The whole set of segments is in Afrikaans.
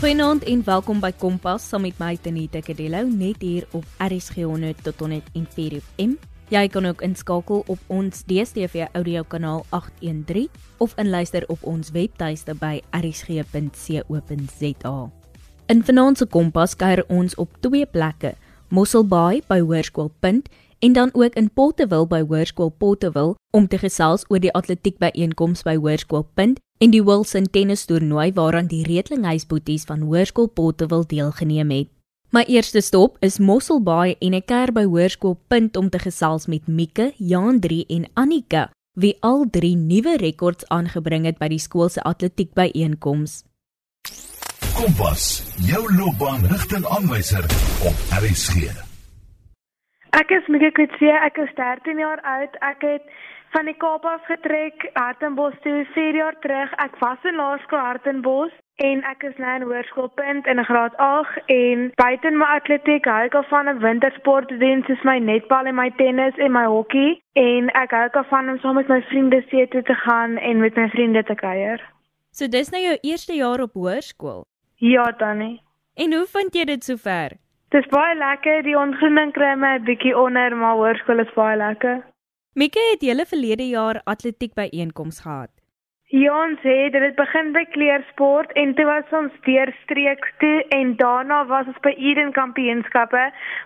Goeienaand en welkom by Kompas saam met my Tenita Kadello net hier op RSG 100 tot 104 FM. Jy kan ook inskakel op ons DStv audio kanaal 813 of inluister op ons webtuiste by rsg.co.za. In vanaand se Kompas kuier ons op twee plekke: Mosselbaai by Hoërskool Punt en dan ook in Potterwil by Hoërskool Potterwil om te gesels oor die atletiek byeenkoms by Hoërskool Punt en die Wilson tennis toernooi waaraan die Reetlinghuisboeties van Hoërskool Potterwil deelgeneem het. My eerste stop is Mosselbaai en ek kuier by Hoërskool Punt om te gesels met Mieke, Jandri en Annika wie al drie nuwe rekords aangebring het by die skool se atletiek byeenkoms. Kompas, jou loopbaan rigtingaanwyser op RSG. Ek is Mieke Kutse, ek is 13 jaar oud. Ek het van die Kaap af getrek Hartenbos toe 4 jaar terug. Ek was in laerskool Hartenbos en ek is nou in hoërskoolpunt in graad 8 en buite my atletiek hou ek van 'n wintersport te doen soos my netbal en my tennis en my hokkie en ek hou ook van om saam met my vriende see toe te gaan en met my vriende te kuier. So dis nou jou eerste jaar op hoërskool. Ja, Tannie. En hoe vind jy dit sover? Dis baie lekker. Die ontgroening kry my 'n bietjie onder, maar hoërskool is baie lekker. Mieke het hele verlede jaar atletiek by einkoms gehad. Ja, ons het dit begin by kleersport en toe was ons deur streek toe en daarna was ons by Eden Kampioenskappe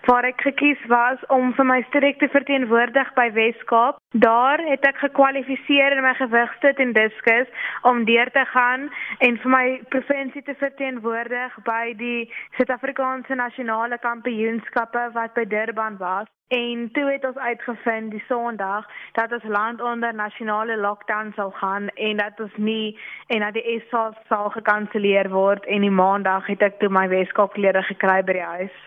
waar ek gekies was om vir my streek te verteenwoordig by Weskaap. Daar het ek gekwalifiseer in my gewigstoot en diskus om deur te gaan en vir my provinsie te verteenwoordig by die Suid-Afrikaanse nasionale kampioenskappe wat by Durban was. En toe het ons uitgevind die Sondag dat ons land onder nasionale lockdown sal gaan en dat ons nie en dat die SA sal gekanselleer word en die Maandag het ek toe my Weskaap klere gekry by die huis.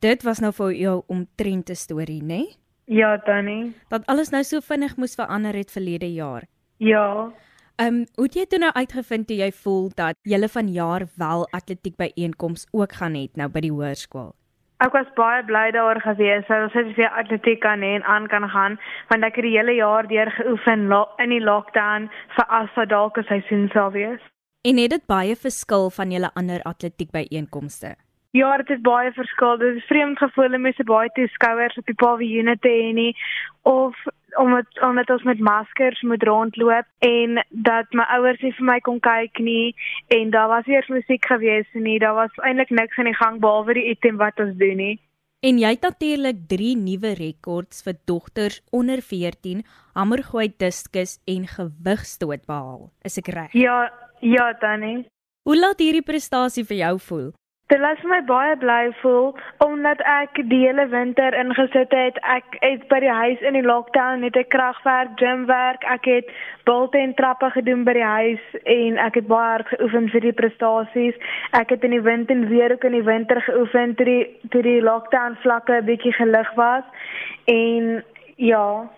Dit was nou vir jou omtrente storie, né? Nee? Ja, Tannie. Dat alles nou so vinnig moes verander het verlede jaar. Ja. Ehm, um, hoe het jy toe nou uitgevind toe jy voel dat jy vanjaar wel atletiek by einkoms ook gaan hê nou by die hoërskool? Ek was baie bly daaroor gewees dat ons net weer atletiek kan hê en aan kan gaan want ek het die hele jaar deur geoefen in die lockdown vir as dit dalk 'n seisoen sou wees. En het dit baie verskil van julle ander atletiek byeenkomste? Ja, dit is baie verskil. Dit is vreemd gevoel om mense baie toeskouers op die paviljoene te hê nie of omdat omdat ons met maskers moet rondloop en dat my ouers nie vir my kon kyk nie en daar was eers musiek gewees nie. Daar was eintlik niks aan die gang behalwe die item wat ons doen nie. En jy het natuurlik 3 nuwe rekords vir dogters onder 14 hamergooi diskus en gewigstoot behaal. Is ek reg? Ja, ja, Tannie. Hoe laat hierdie prestasie vir jou voel? Dit laat my baie bly voel omdat ek die hele winter ingesit het. Ek het by die huis in die lockdown net 'n kragwerk, gymwerk. Ek het bulten trappe gedoen by die huis en ek het baie hard geoefen vir die prestasies. Ek het in die winter en weer ook in die winter geoefen toe die toe die lockdown vlakke 'n bietjie gelig was. En ja,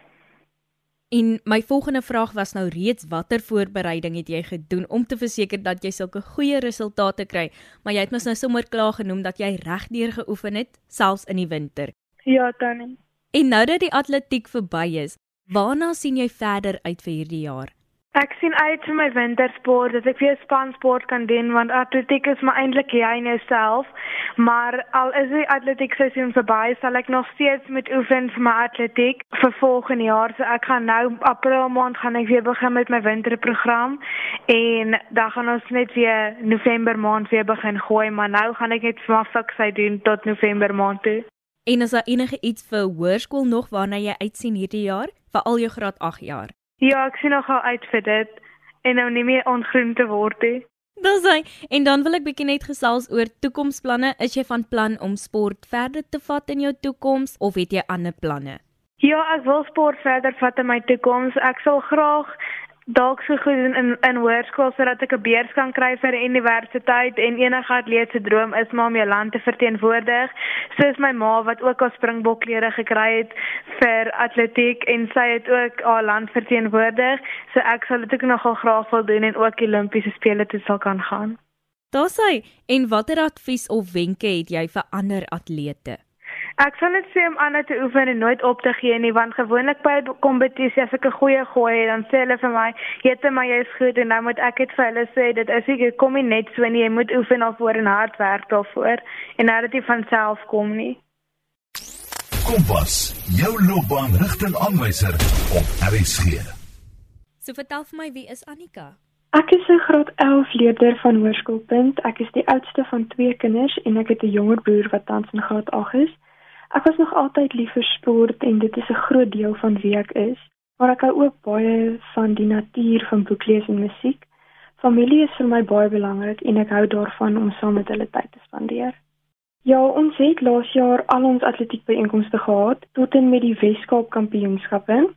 En my volgende vraag was nou reeds watter voorbereiding het jy gedoen om te verseker dat jy sulke goeie resultate kry? Maar jy het mos nou sommer klaar genoem dat jy regdeur geoefen het selfs in die winter. Ja, tannie. En nou dat die atletiek verby is, waarna sien jy verder uit vir hierdie jaar? Ek sien uit vir my wintersport, dat ek weer spansport kan doen want atletiek is maar eintlik jy nou self. Maar al is die atletiek seisoen verby, sal ek nog steeds met oefen vir my atletiek vir volgende jaar. So ek gaan nou April maand gaan ek weer begin met my winterprogram en dan gaan ons net weer November maand weer begin gooi, maar nou gaan ek net vir my fiksy doen tot November maand toe. En is daar enige iets vir hoërskool nog waarna jy uitsien hierdie jaar vir al jou graad 8 jaar? Ja, ek sien nogal uit vir dit en nou nie meer ongroen te word nie. Dis hy. En dan wil ek bietjie net gesels oor toekomsplanne. Is jy van plan om sport verder te vat in jou toekoms of het jy ander planne? Ja, ek wil sport verder vat in my toekoms. Ek sal graag dalk so goed in in, in hoërskool sodat ek 'n beurs kan kry vir 'n universiteit en enige atleet se droom is om jou land te verteenwoordig. Soos my ma wat ook al springbokklere gekry het vir atletiek en sy het ook haar land verteenwoordig. So ek sal dit ook nogal graag wil doen en ook Olimpiese spele toe sal kan gaan. Daar's hy. En watter advies of wenke het jy vir ander atlete? Ek sal net sê om aan te oefen en nooit op te gee nie, want gewoonlik by kompetisie as ek 'n goeie gooi het, dan sê hulle vir my, "Jette, maar jy is goed." En nou moet ek dit vir hulle sê, dit is ek kom nie net so nie, jy moet oefen daarvoor en hard werk daarvoor en nou dat jy van self kom nie. Kompas, jou loopbaan rigtingaanwyser op RSG. So vertel vir my wie is Annika? Ek is 'n graad 11 leerder van Hoërskoolpunt. Ek is die oudste van twee kinders en ek het 'n jonger broer wat tans in graad 8 is. Ek was nog altyd lief vir sport en dit is 'n groot deel van wie ek is. Maar ek hou ook baie van die natuur, van boeklees en musiek. Familie is vir my baie belangrik en ek hou daarvan om saam met hulle tyd te spandeer. Ja, ons het laas jaar al ons atletiekbyeenkomste gehad tot en met die Weskaap Kampioenskappe.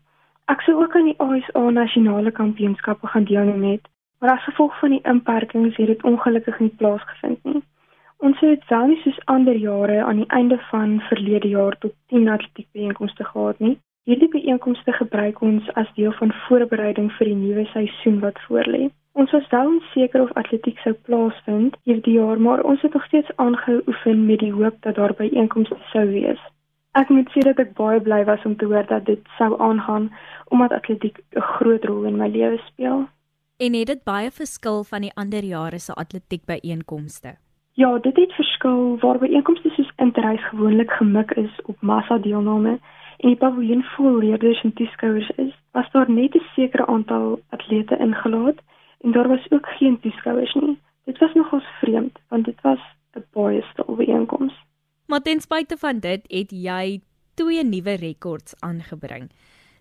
Ek sou ook aan die ASA nasionale kampioenskappe gaan deelneem het, maar as gevolg van die inperkings het dit ongelukkig nie plaasgevind nie. Ons het wel nie soos ander jare aan die einde van verlede jaar tot 10 atletiekbyeenkomste gehad nie. Hierdie byeenkomste gebruik ons as deel van voorbereiding vir die nuwe seisoen wat voorlê. Ons was wel onseker of atletiek sou plaasvind hierdie jaar, maar ons het nog steeds aangehou oefen met die hoop dat daar byeenkomste sou wees. Ek moet sê dat ek baie bly was om te hoor dat dit sou aangaan omdat atletiek 'n groot rol in my lewe speel. En het dit baie verskil van die ander jare se atletiekbyeenkomste? Ja, dit het verskil waar byeenkomste soos Interreis gewoonlik gemik is op massa deelname en die paviljoen vol leerders en toeskouers is. Was daar net 'n sekere aantal atlete ingelaat en daar was ook geen toeskouers nie. Dit was nogals vreemd want dit was 'n baie stil byeenkoms. Maar ten spyte van dit het jy twee nuwe rekords aangebring.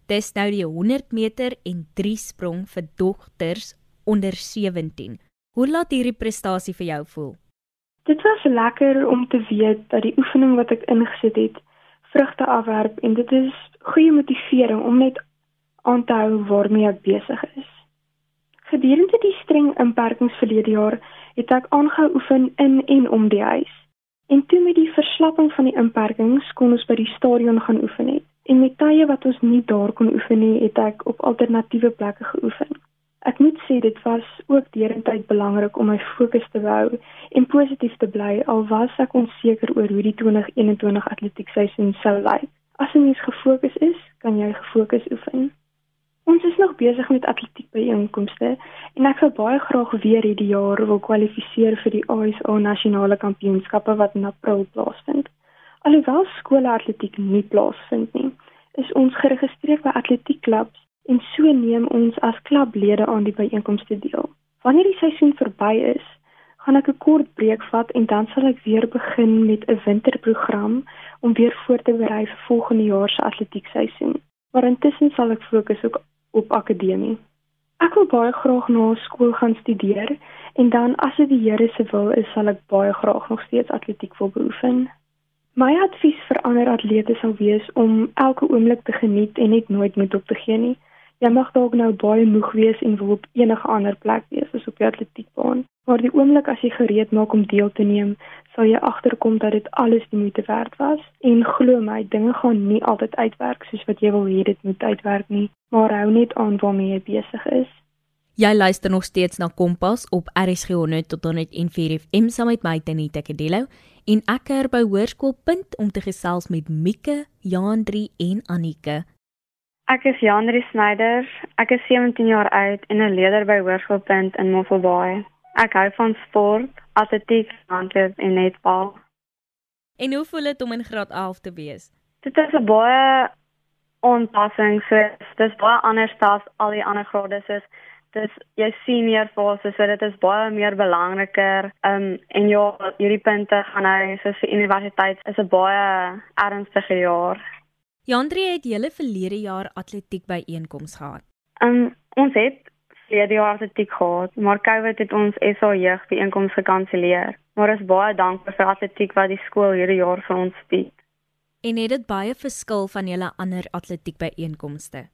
Dis nou die 100 meter en 3 sprong vir dogters onder 17. Hoe laat hierdie prestasie vir jou voel? Dit was lekker om te weet dat die oefening wat ek ingesit het vrugte afwerp en dit is goeie motivering om net aan te hou waarmee ek besig is. Gedurende die streng inperkings verlede jaar het ek aangehou oefen in en om die huis. En toe met die verslapping van die inperkings kon ons by die stadion gaan oefen het. En met tye wat ons nie daar kon oefen nie, het ek op alternatiewe plekke geoefen. Ek moet sê dit was ook derentyd belangrik om my fokus te hou en positief te bly al was ek onseker oor hoe die 2021 atletiekseisoen sou lyk. As jy mens gefokus is, kan jy gefokus oefen. Ons is nog besig met atletiek byeenkomste en ek sou baie graag weer hierdie jaar wil kwalifiseer vir die ASA nasionale kampioenskappe wat in April plaasvind. Alhoewel skoolatletiek nie plaasvind nie, is ons geregistreer by atletiekklubs en so neem ons as klublede aan die byeenkomste deel. Wanneer die seisoen verby is, gaan ek 'n kort breek vat en dan sal ek weer begin met 'n winterprogram om weer voor te berei vir volgende jaar se atletiekseisoen. Maar intussen sal ek fokus ook op akademie. Ek wil baie graag na skool gaan studeer en dan as dit die Here se wil is, sal ek baie graag nog steeds atletiek wil beoefen. My advies vir ander atlete sal wees om elke oomblik te geniet en net nooit moet op te gee nie. Jy mag dalk nou baie moeg wees en wil op enige ander plek wees as op die atletiekbaan, maar die oomblik as jy gereed maak om deel te neem, sal jy agterkom dat dit alles die moeite werd was. En glo my, dinge gaan nie altyd uitwerk soos wat jy wil hê dit moet uitwerk nie, maar hou net aan waarmee jy besig is. Jy luister nog steeds na Kompas op RSG 100 tot 104 FM saam met my Tanita Kadello en ek keer by Hoërskoolpunt om te gesels met Mieke, Jandri en Anike. Ek is Jandri Snyder. Ek is 17 jaar oud en 'n leerder by Hoërskoolpunt in Mosselbaai. Ek hou van sport, atletiek, hardloop en netbal. En hoe voel dit om in graad 11 te wees? Dit is 'n baie aanpassing, so dis baie anders as al die ander grade soos dis jy senior fase, so dit is baie meer belangriker. Um en ja, hierdie punte gaan nou soos vir universiteit is 'n baie ernstige jaar. Jandri het julle verlede jaar atletiek byeenkoms gehad. Um ons het verlede jaar atletiek gehad, maar COVID het ons SA jeug byeenkoms gekanselleer. Maar ons is baie dankbaar vir atletiek wat die skool hierdie jaar vir ons bied. En het dit baie verskil van julle ander atletiek byeenkomste?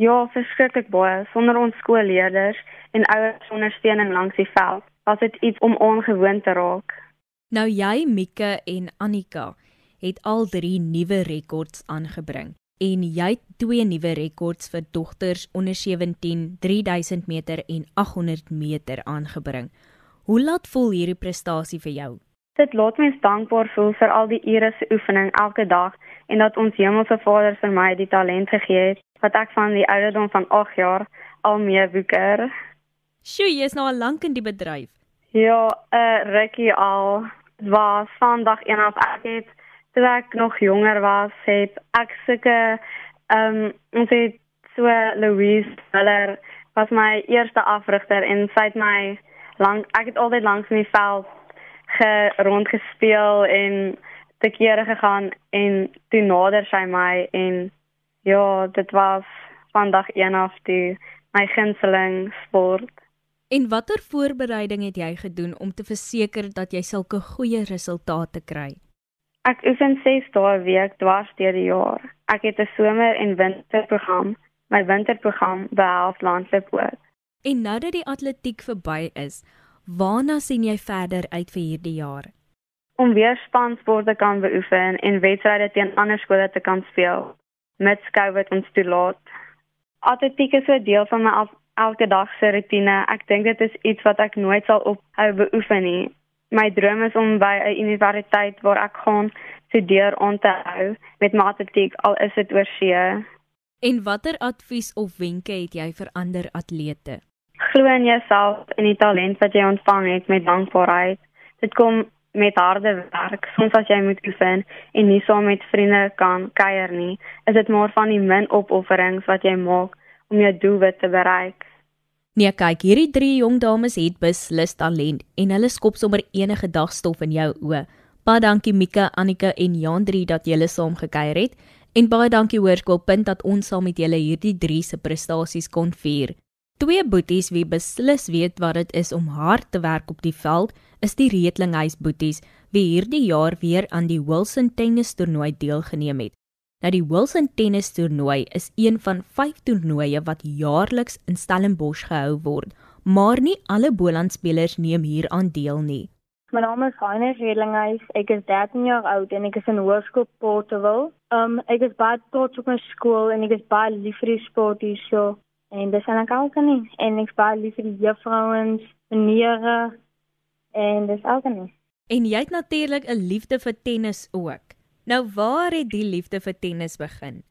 Ja, verskriklik baie. Sonder ons skoolleerders en ouers ondersteuning langs die veld, was dit iets om ongewoon te raak. Nou jy, Mieke en Annika, het al drie nuwe rekords aangebring en jy het twee nuwe rekords vir dogters onder 17 3000 meter en 800 meter aangebring. Hoe laat voel hierdie prestasie vir jou? Dit laat mens dankbaar voel vir al die ure se oefening elke dag en dat ons Hemelse Vader vir my die talent gegee het wat ek van die ouderdom van 8 jaar al mee woeker. Sjoe, jy is nou al lank in die bedryf. Ja, 'n uh, rukkie al. Was vandag een af ek het toe ek nog jonger was, het ek sulke ehm um, ons het so Louise Miller was my eerste afrigter en sy het my lank ek het altyd langs in die veld ge rondgespeel en te kere gegaan en toe nader sy my en ja, dit was vandag een af die my gunsteling sport. En watter voorbereiding het jy gedoen om te verseker dat jy sulke goeie resultate kry? Ek oefen 6 dae 'n week dwars deur die jaar. Ek het 'n somer en winterprogram. My winterprogram behels landloop ook. En nou dat die atletiek verby is, waarna sien jy verder uit vir hierdie jaar? Om weer spansporte kan beoefen en wedstryde teen ander skole te kan speel met COVID ons toelaat. Atletiek is 'n deel van my elke dag se rotine. Ek dink dit is iets wat ek nooit sal ophou beoefen nie. My droom is om by 'n universiteit waar ek gaan studeer aan te hou met matematiek al is dit oor see. En watter advies of wenke het jy vir ander atlete? Glo in jouself en die talent wat jy ontvang het met dankbaarheid. Dit kom met harde werk, soms as jy moet oefen en nie saam met vriende kan kuier nie, is dit maar van die min opofferings wat jy maak om jou doelwit te bereik. Nee, kyk, hierdie drie jong dames het beslis talent en hulle skop sommer enige dag stof in jou oë. Baie dankie Mika, Annika en Jandri dat julle saam gekuier het en baie dankie Hoërskoolpunt dat ons saam met julle hierdie drie se prestasies kon vier. Twee boeties wie beslis weet wat dit is om hard te werk op die veld, is die Reetlinghuis boeties wie hierdie jaar weer aan die Wilson Tennis Toernooi deelgeneem het. Nou die Wilson Tennis Toernooi is een van 5 toernooie wat jaarliks in Stellenbosch gehou word, maar nie alle Boland spelers neem hieraan deel nie. My naam is Heine Reetlinghuis. Ek is 13 jaar oud en ek is in Hoërskool Portewil. Um ek is baie trots op my skool en ek is baie lief vir die sport hier so. En dis aan elke nie. En ek baie lief vir die juffrouens, menere en dis elke nie. En jy het natuurlik 'n liefde vir tennis ook. Nou waar het die liefde vir tennis begin?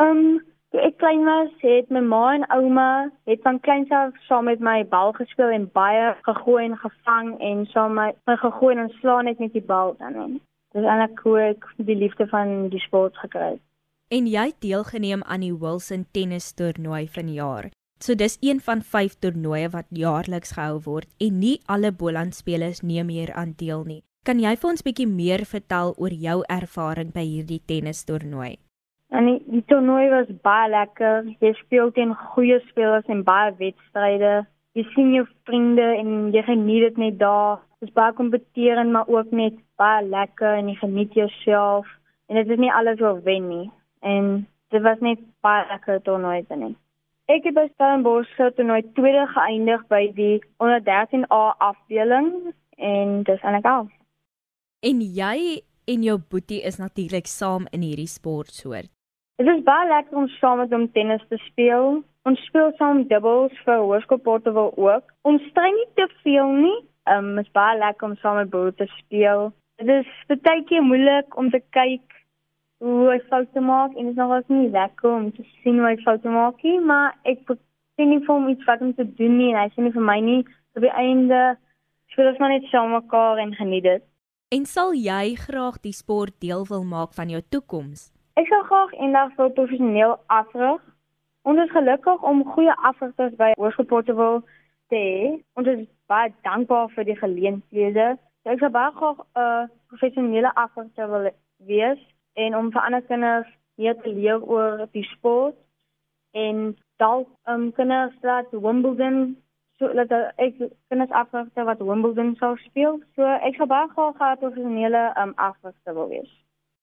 Um toe ek klein was, het my ma en ouma het van kleins af saam met my bal gespeel en baie gegooi en gevang en saam my, my gegooi en slaan net met die bal dan. En dis eintlik hoe ek die liefde van die sport gekry het en jy het deelgeneem aan die Wilson Tennis Toernooi vanjaar. So dis een van 5 toernooie wat jaarliks gehou word en nie alle Boland spelers neem hier aan deel nie. Kan jy vir ons bietjie meer vertel oor jou ervaring by hierdie tennis toernooi? En die, die toernooi was baie lekker. Jy speel teen goeie spelers en baie wedstryde. Jy sien jou vriende en jy geniet dit net daar. Dit is baie kompeterend maar ook net baie lekker en jy geniet jouself. En dit is nie alles oor wen nie en dit was net baie lekker toernooi te neem. Ek het by Stellenbosch toernooi tweede geëindig by die onder 13A afdeling en dis eintlik al. En jy en jou boetie is natuurlik saam in hierdie sportsoort. Dit is baie lekker om saam met hom tennis te speel. Ons speel saam dubbels vir Hoërskoolportewil ook. Ons stry nie te veel nie. Ehm um, is baie lekker om saam met boere te speel. Dit is baie keer moeilik om te kyk hoe hy foute maak en dit is nogals nie lekker om te sien hoe hy foute maak nie, maar ek sien nie vir hom iets wat om te doen nie en hy sien nie vir my nie op die einde speel ons maar net saam mekaar en geniet dit. En sal jy graag die sport deel wil maak van jou toekoms? Ek sal graag eendag wil professioneel afrig. Ons is gelukkig om goeie afrigters by Hoërskool wil te hê. Ons is baie dankbaar vir die geleenthede. Ek sou baie graag 'n uh, professionele afrigter wil wees en om vir ander kinders meer te leer oor die sport en dalk um, kinders wat Wimbledon so dat ek kinders afwagte wat Wimbledon sou speel. So ek sou baie graag 'n professionele um, afwagter wil wees.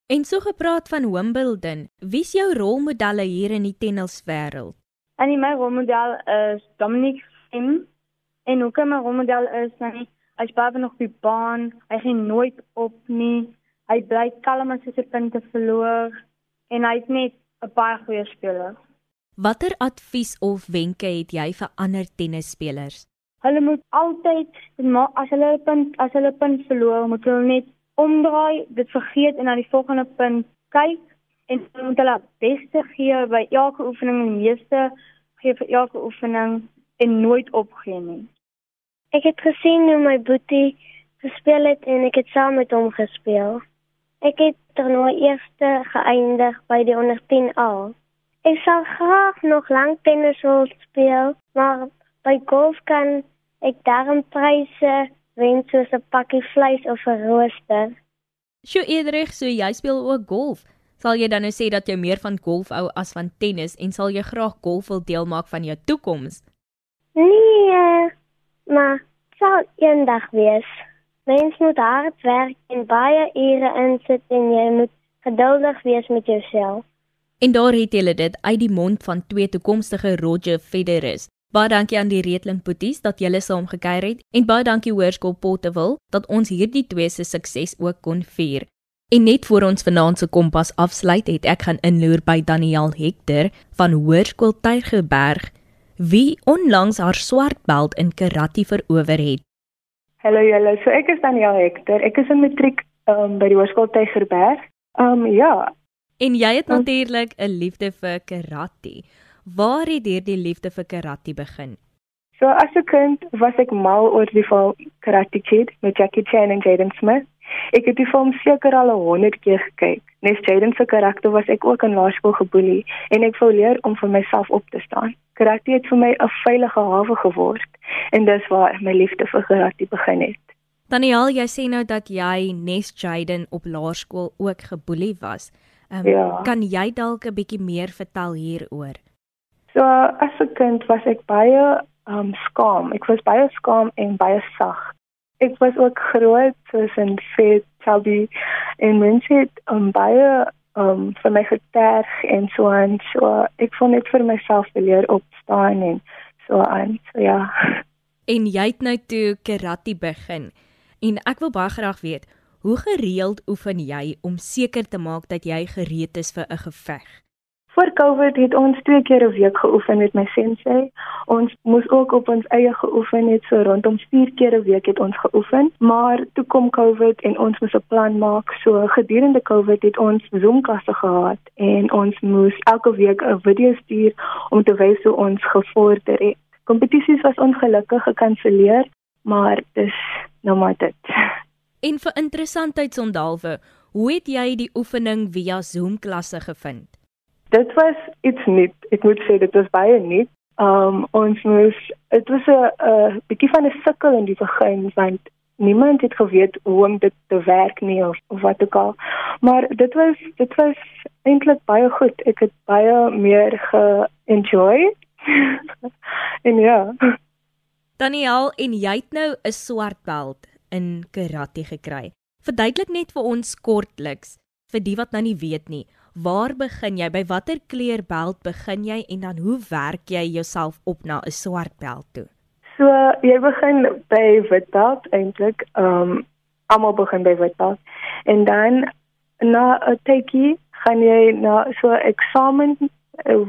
En so gepraat van Wimbledon, wie's jou rolmodelle hier in die tenniswêreld? En my rolmodel is Dominic Thiem. En ook my rolmodel is hy hy speel nog op die baan. Hy gaan nooit op nie. Hy bly kalm as hy sy punte verloor en hy's net 'n baie goeie speler. Watter advies of wenke het jy vir ander tennisspelers? Hulle moet altyd as hulle 'n punt as hulle 'n punt verloor, moet hulle net omdraai, dit vergeet en na die volgende punt kyk en moet hulle beste gee by elke oefening en meeste gee vir elke oefening en nooit opgee nie. Ek het gesien hoe my boetie gespeel het en ek het saam met hom gespeel. Ek het toernooi eerste geëindig by die onder 10A. Ek sal graag nog lank tennis wil speel, maar by golf kan ek daarom pryse wen soos 'n pakkie vleis of 'n rooster. Sjoe Edrich, so jy speel ook golf. Sal jy dan nou sê dat jy meer van golf hou as van tennis en sal jy graag golf wil deel maak van jou toekoms? Nee, maar sal eendag wees. Mens moet hard werk en baie ure insit en jy moet geduldig wees met jouself. En daar het jy dit uit die mond van twee toekomstige Roger Federers. Baie dankie aan die Reetling Poties dat julle saam gekuier het en baie dankie Hoërskool Potterville dat ons hierdie twee se sukses ook kon vier. En net voor ons vanaand se kompas afsluit, het ek gaan inloer by Daniel Hector van Hoërskool Tygerberg wie onlangs haar swart beld in karate verower het. Hallo julle, so ek is Daniel Hector. Ek is in matriek um, by die Hoërskool Tygerberg. Um ja. En jy het natuurlik 'n liefde vir karate. Waar het hierdie liefde vir karate begin? So as 'n kind was ek mal oor die film Karate Kid met Jackie Chan en Jaden Smith. Ek het die film seker al 100 keer gekyk. Nes Jaden se karakter was ek ook in laerskool geboelie en ek wou leer om vir myself op te staan. Karate het vir my 'n veilige hawe geword en dis waar my liefde vir karate begin het. Daniel, jy sê nou dat jy Nes Jaden op laerskool ook geboelie was. Um, ja. Kan jy dalk 'n bietjie meer vertel hieroor? So as 'n kind was ek baie um skaam. Ek was baie skaam en baie sag. Ek was ook groot soos 'n vet chubby en mense het um, baie um vir my geterg en so aan. So ek voel net vir myself leer opstaan en so aan. So ja. En jy het nou toe karate begin. En ek wil baie graag weet, hoe gereeld oefen jy om seker te maak dat jy gereed is vir 'n geveg? Voor Covid het ons twee keer 'n week geoefen met my sensei. Ons moes ook op ons eie geoefen het, so rondom 4 keer 'n week het ons geoefen. Maar toe kom Covid en ons moes 'n plan maak. So gedurende Covid het ons Zoom-klasse gehad en ons moes elke week 'n video stuur om te wys hoe ons gevorder het. Kompetisies was ongelukkig gekanselleer, maar dis nou maar dit. En vir interessantheidsondalwe, hoe het jy die oefening via Zoom-klasse gevind? dit was iets nuut. Ek moet sê dit was baie nuut. Um ons moes dit was 'n bietjie van 'n sukkel in die begin want niemand het geweet hoe om dit te werk nie of, of wat ook al. Maar dit was dit was eintlik baie goed. Ek het baie meer ge-enjoy. en ja. Daniel, en jy het nou 'n swart beld in karate gekry. Verduidelik net vir ons kortliks vir die wat nou nie weet nie waar begin jy? By watter kleur beld begin jy en dan hoe werk jy jouself op na 'n swart beld toe? So, jy begin by wit beld eintlik. Ehm um, almal begin by wit beld. En dan na 'n tydjie gaan jy na so eksamen eh,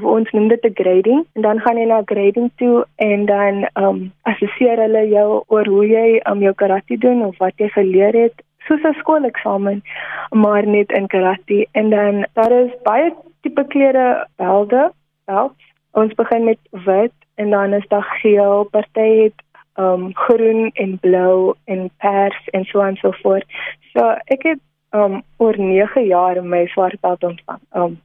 ons noem dit 'n grading. En dan gaan jy na grading toe en dan ehm um, assesseer hulle jou oor hoe jy um, jou karate doen of wat jy geleer het soos 'n skooleksamen maar net in karate. En dan daar is baie tipe kleure belde belts. Ons begin met wit en dan is daar geel party het um groen en blou en pers en so en so voort. So ek het um oor 9 jaar my swart belt ontvang. Um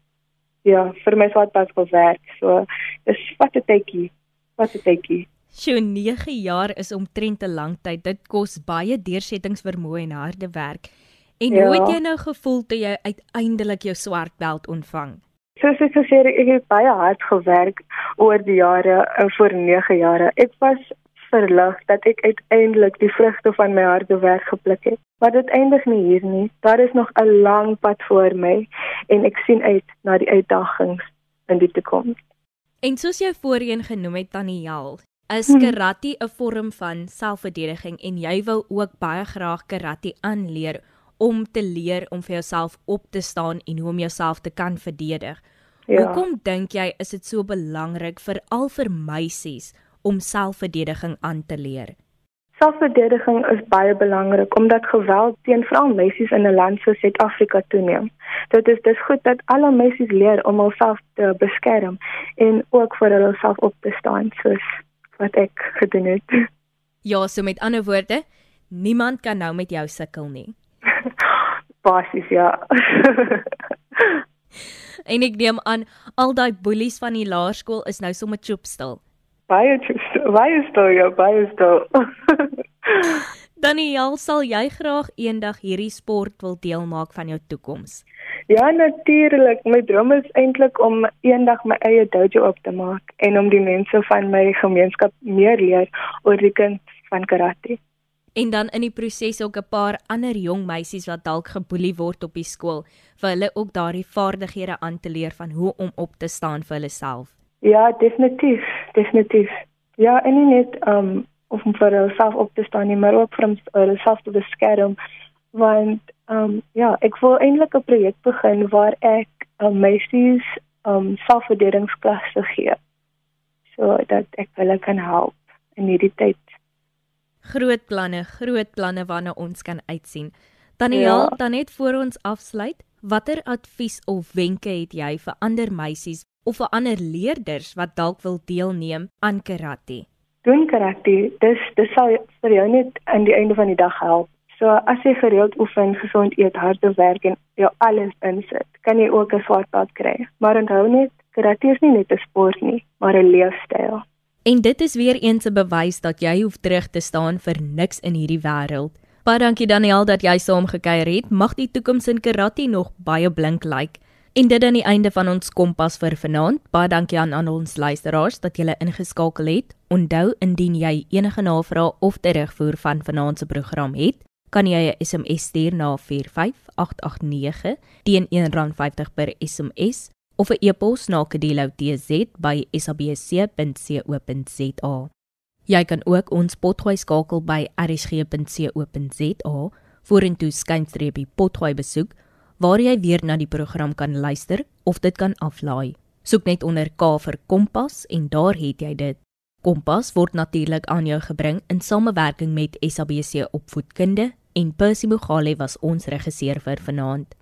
ja vir my swart belt gewerk so dis wat 'n tydjie wat 'n tydjie Sjoe, 9 jaar is omtrent 'n lang tyd. Dit kos baie deursettingsvermoë en harde werk. En ja. hoe het jy nou gevoel toe jy uiteindelik jou swart beld ontvang? Soos ek gesê het, ek het baie hard gewerk oor die jare, uh, vir 9 jare. Ek was verlig dat ek uiteindelik die vrugte van my harde werk gepluk het. Maar dit eindig nie hier nie. Daar is nog 'n lang pad voor my en ek sien uit na die uitdagings in die toekoms. En soos jy voorheen genoem het Daniel, is hmm. karate 'n vorm van selfverdediging en jy wil ook baie graag karate aanleer om te leer om vir jouself op te staan en hoe om jouself te kan verdedig. Ja. Hoekom dink jy is dit so belangrik vir al vir meisies om selfverdediging aan te leer? Selfverdediging is baie belangrik omdat geweld teen veral meisies in 'n land soos Suid-Afrika toeneem. Dit is dis goed dat alle meisies leer om hulself te beskerm en ook vir hulself op te staan soos wat ek gedoen het. Ja, so met ander woorde, niemand kan nou met jou sukkel nie. Basies ja. en ek neem aan al daai boelies van die laerskool is nou sommer choopstil. Baie baie stil, ja, baie stil. Daniel, sal jy graag eendag hierdie sport wil deel maak van jou toekoms? Ja, natuurlik. My droom is eintlik om eendag my eie dojo op te maak en om die mense van my gemeenskap meer leer oor die kuns van karate en dan in die proses ook 'n paar ander jong meisies wat dalk geboelie word op die skool vir hulle ook daardie vaardighede aan te leer van hoe om op te staan vir hulle self. Ja, definitief, definitief. Ja, en nie net um om vir hulle self op te staan nie, maar ook vir hulle self te beskerm want um ja, ek wil eintlik 'n projek begin waar ek um, meisies um selfverdedigingsklasse gee. So dat ek hulle kan help in hierdie tyd Groot planne, groot planne waarna ons kan uitsien. Daniel, ja. dan net voor ons afsluit, watter advies of wenke het jy vir ander meisies of vir ander leerders wat dalk wil deelneem aan karate? Doen karate. Dis dis sal vir jou net aan die einde van die dag help. So as jy gereeld oefen, gesond eet, harde werk en jou alles insit, kan jy ook 'n swart belt kry. Maar onthou net, karate is nie net 'n sport nie, maar 'n leefstyl. En dit is weer eens 'n bewys dat jy hoef terug te staan vir niks in hierdie wêreld. Baie dankie Daniel dat jy saam gekuier het. Mag die toekoms in karate nog baie blink lyk. Like. En dit aan die einde van ons kompas vir vanaand. Baie dankie aan aan ons luisteraars dat julle ingeskakel het. Onthou indien jy enige navrae of terugvoer van vanaand se program het, kan jy 'n SMS stuur na 45889 teen R1.50 per SMS of 'n e-pos na kedeloutz@sabc.co.za. Jy kan ook ons potgooi skakel by rsg.co.za vorentoe skynstreepie potgooi besoek waar jy weer na die program kan luister of dit kan aflaai. Soek net onder K vir Kompas en daar het jy dit. Kompas word natuurlik aan jou gebring in samewerking met SABC Opvoedkunde en Percy Mogale was ons regisseur vir vanaand.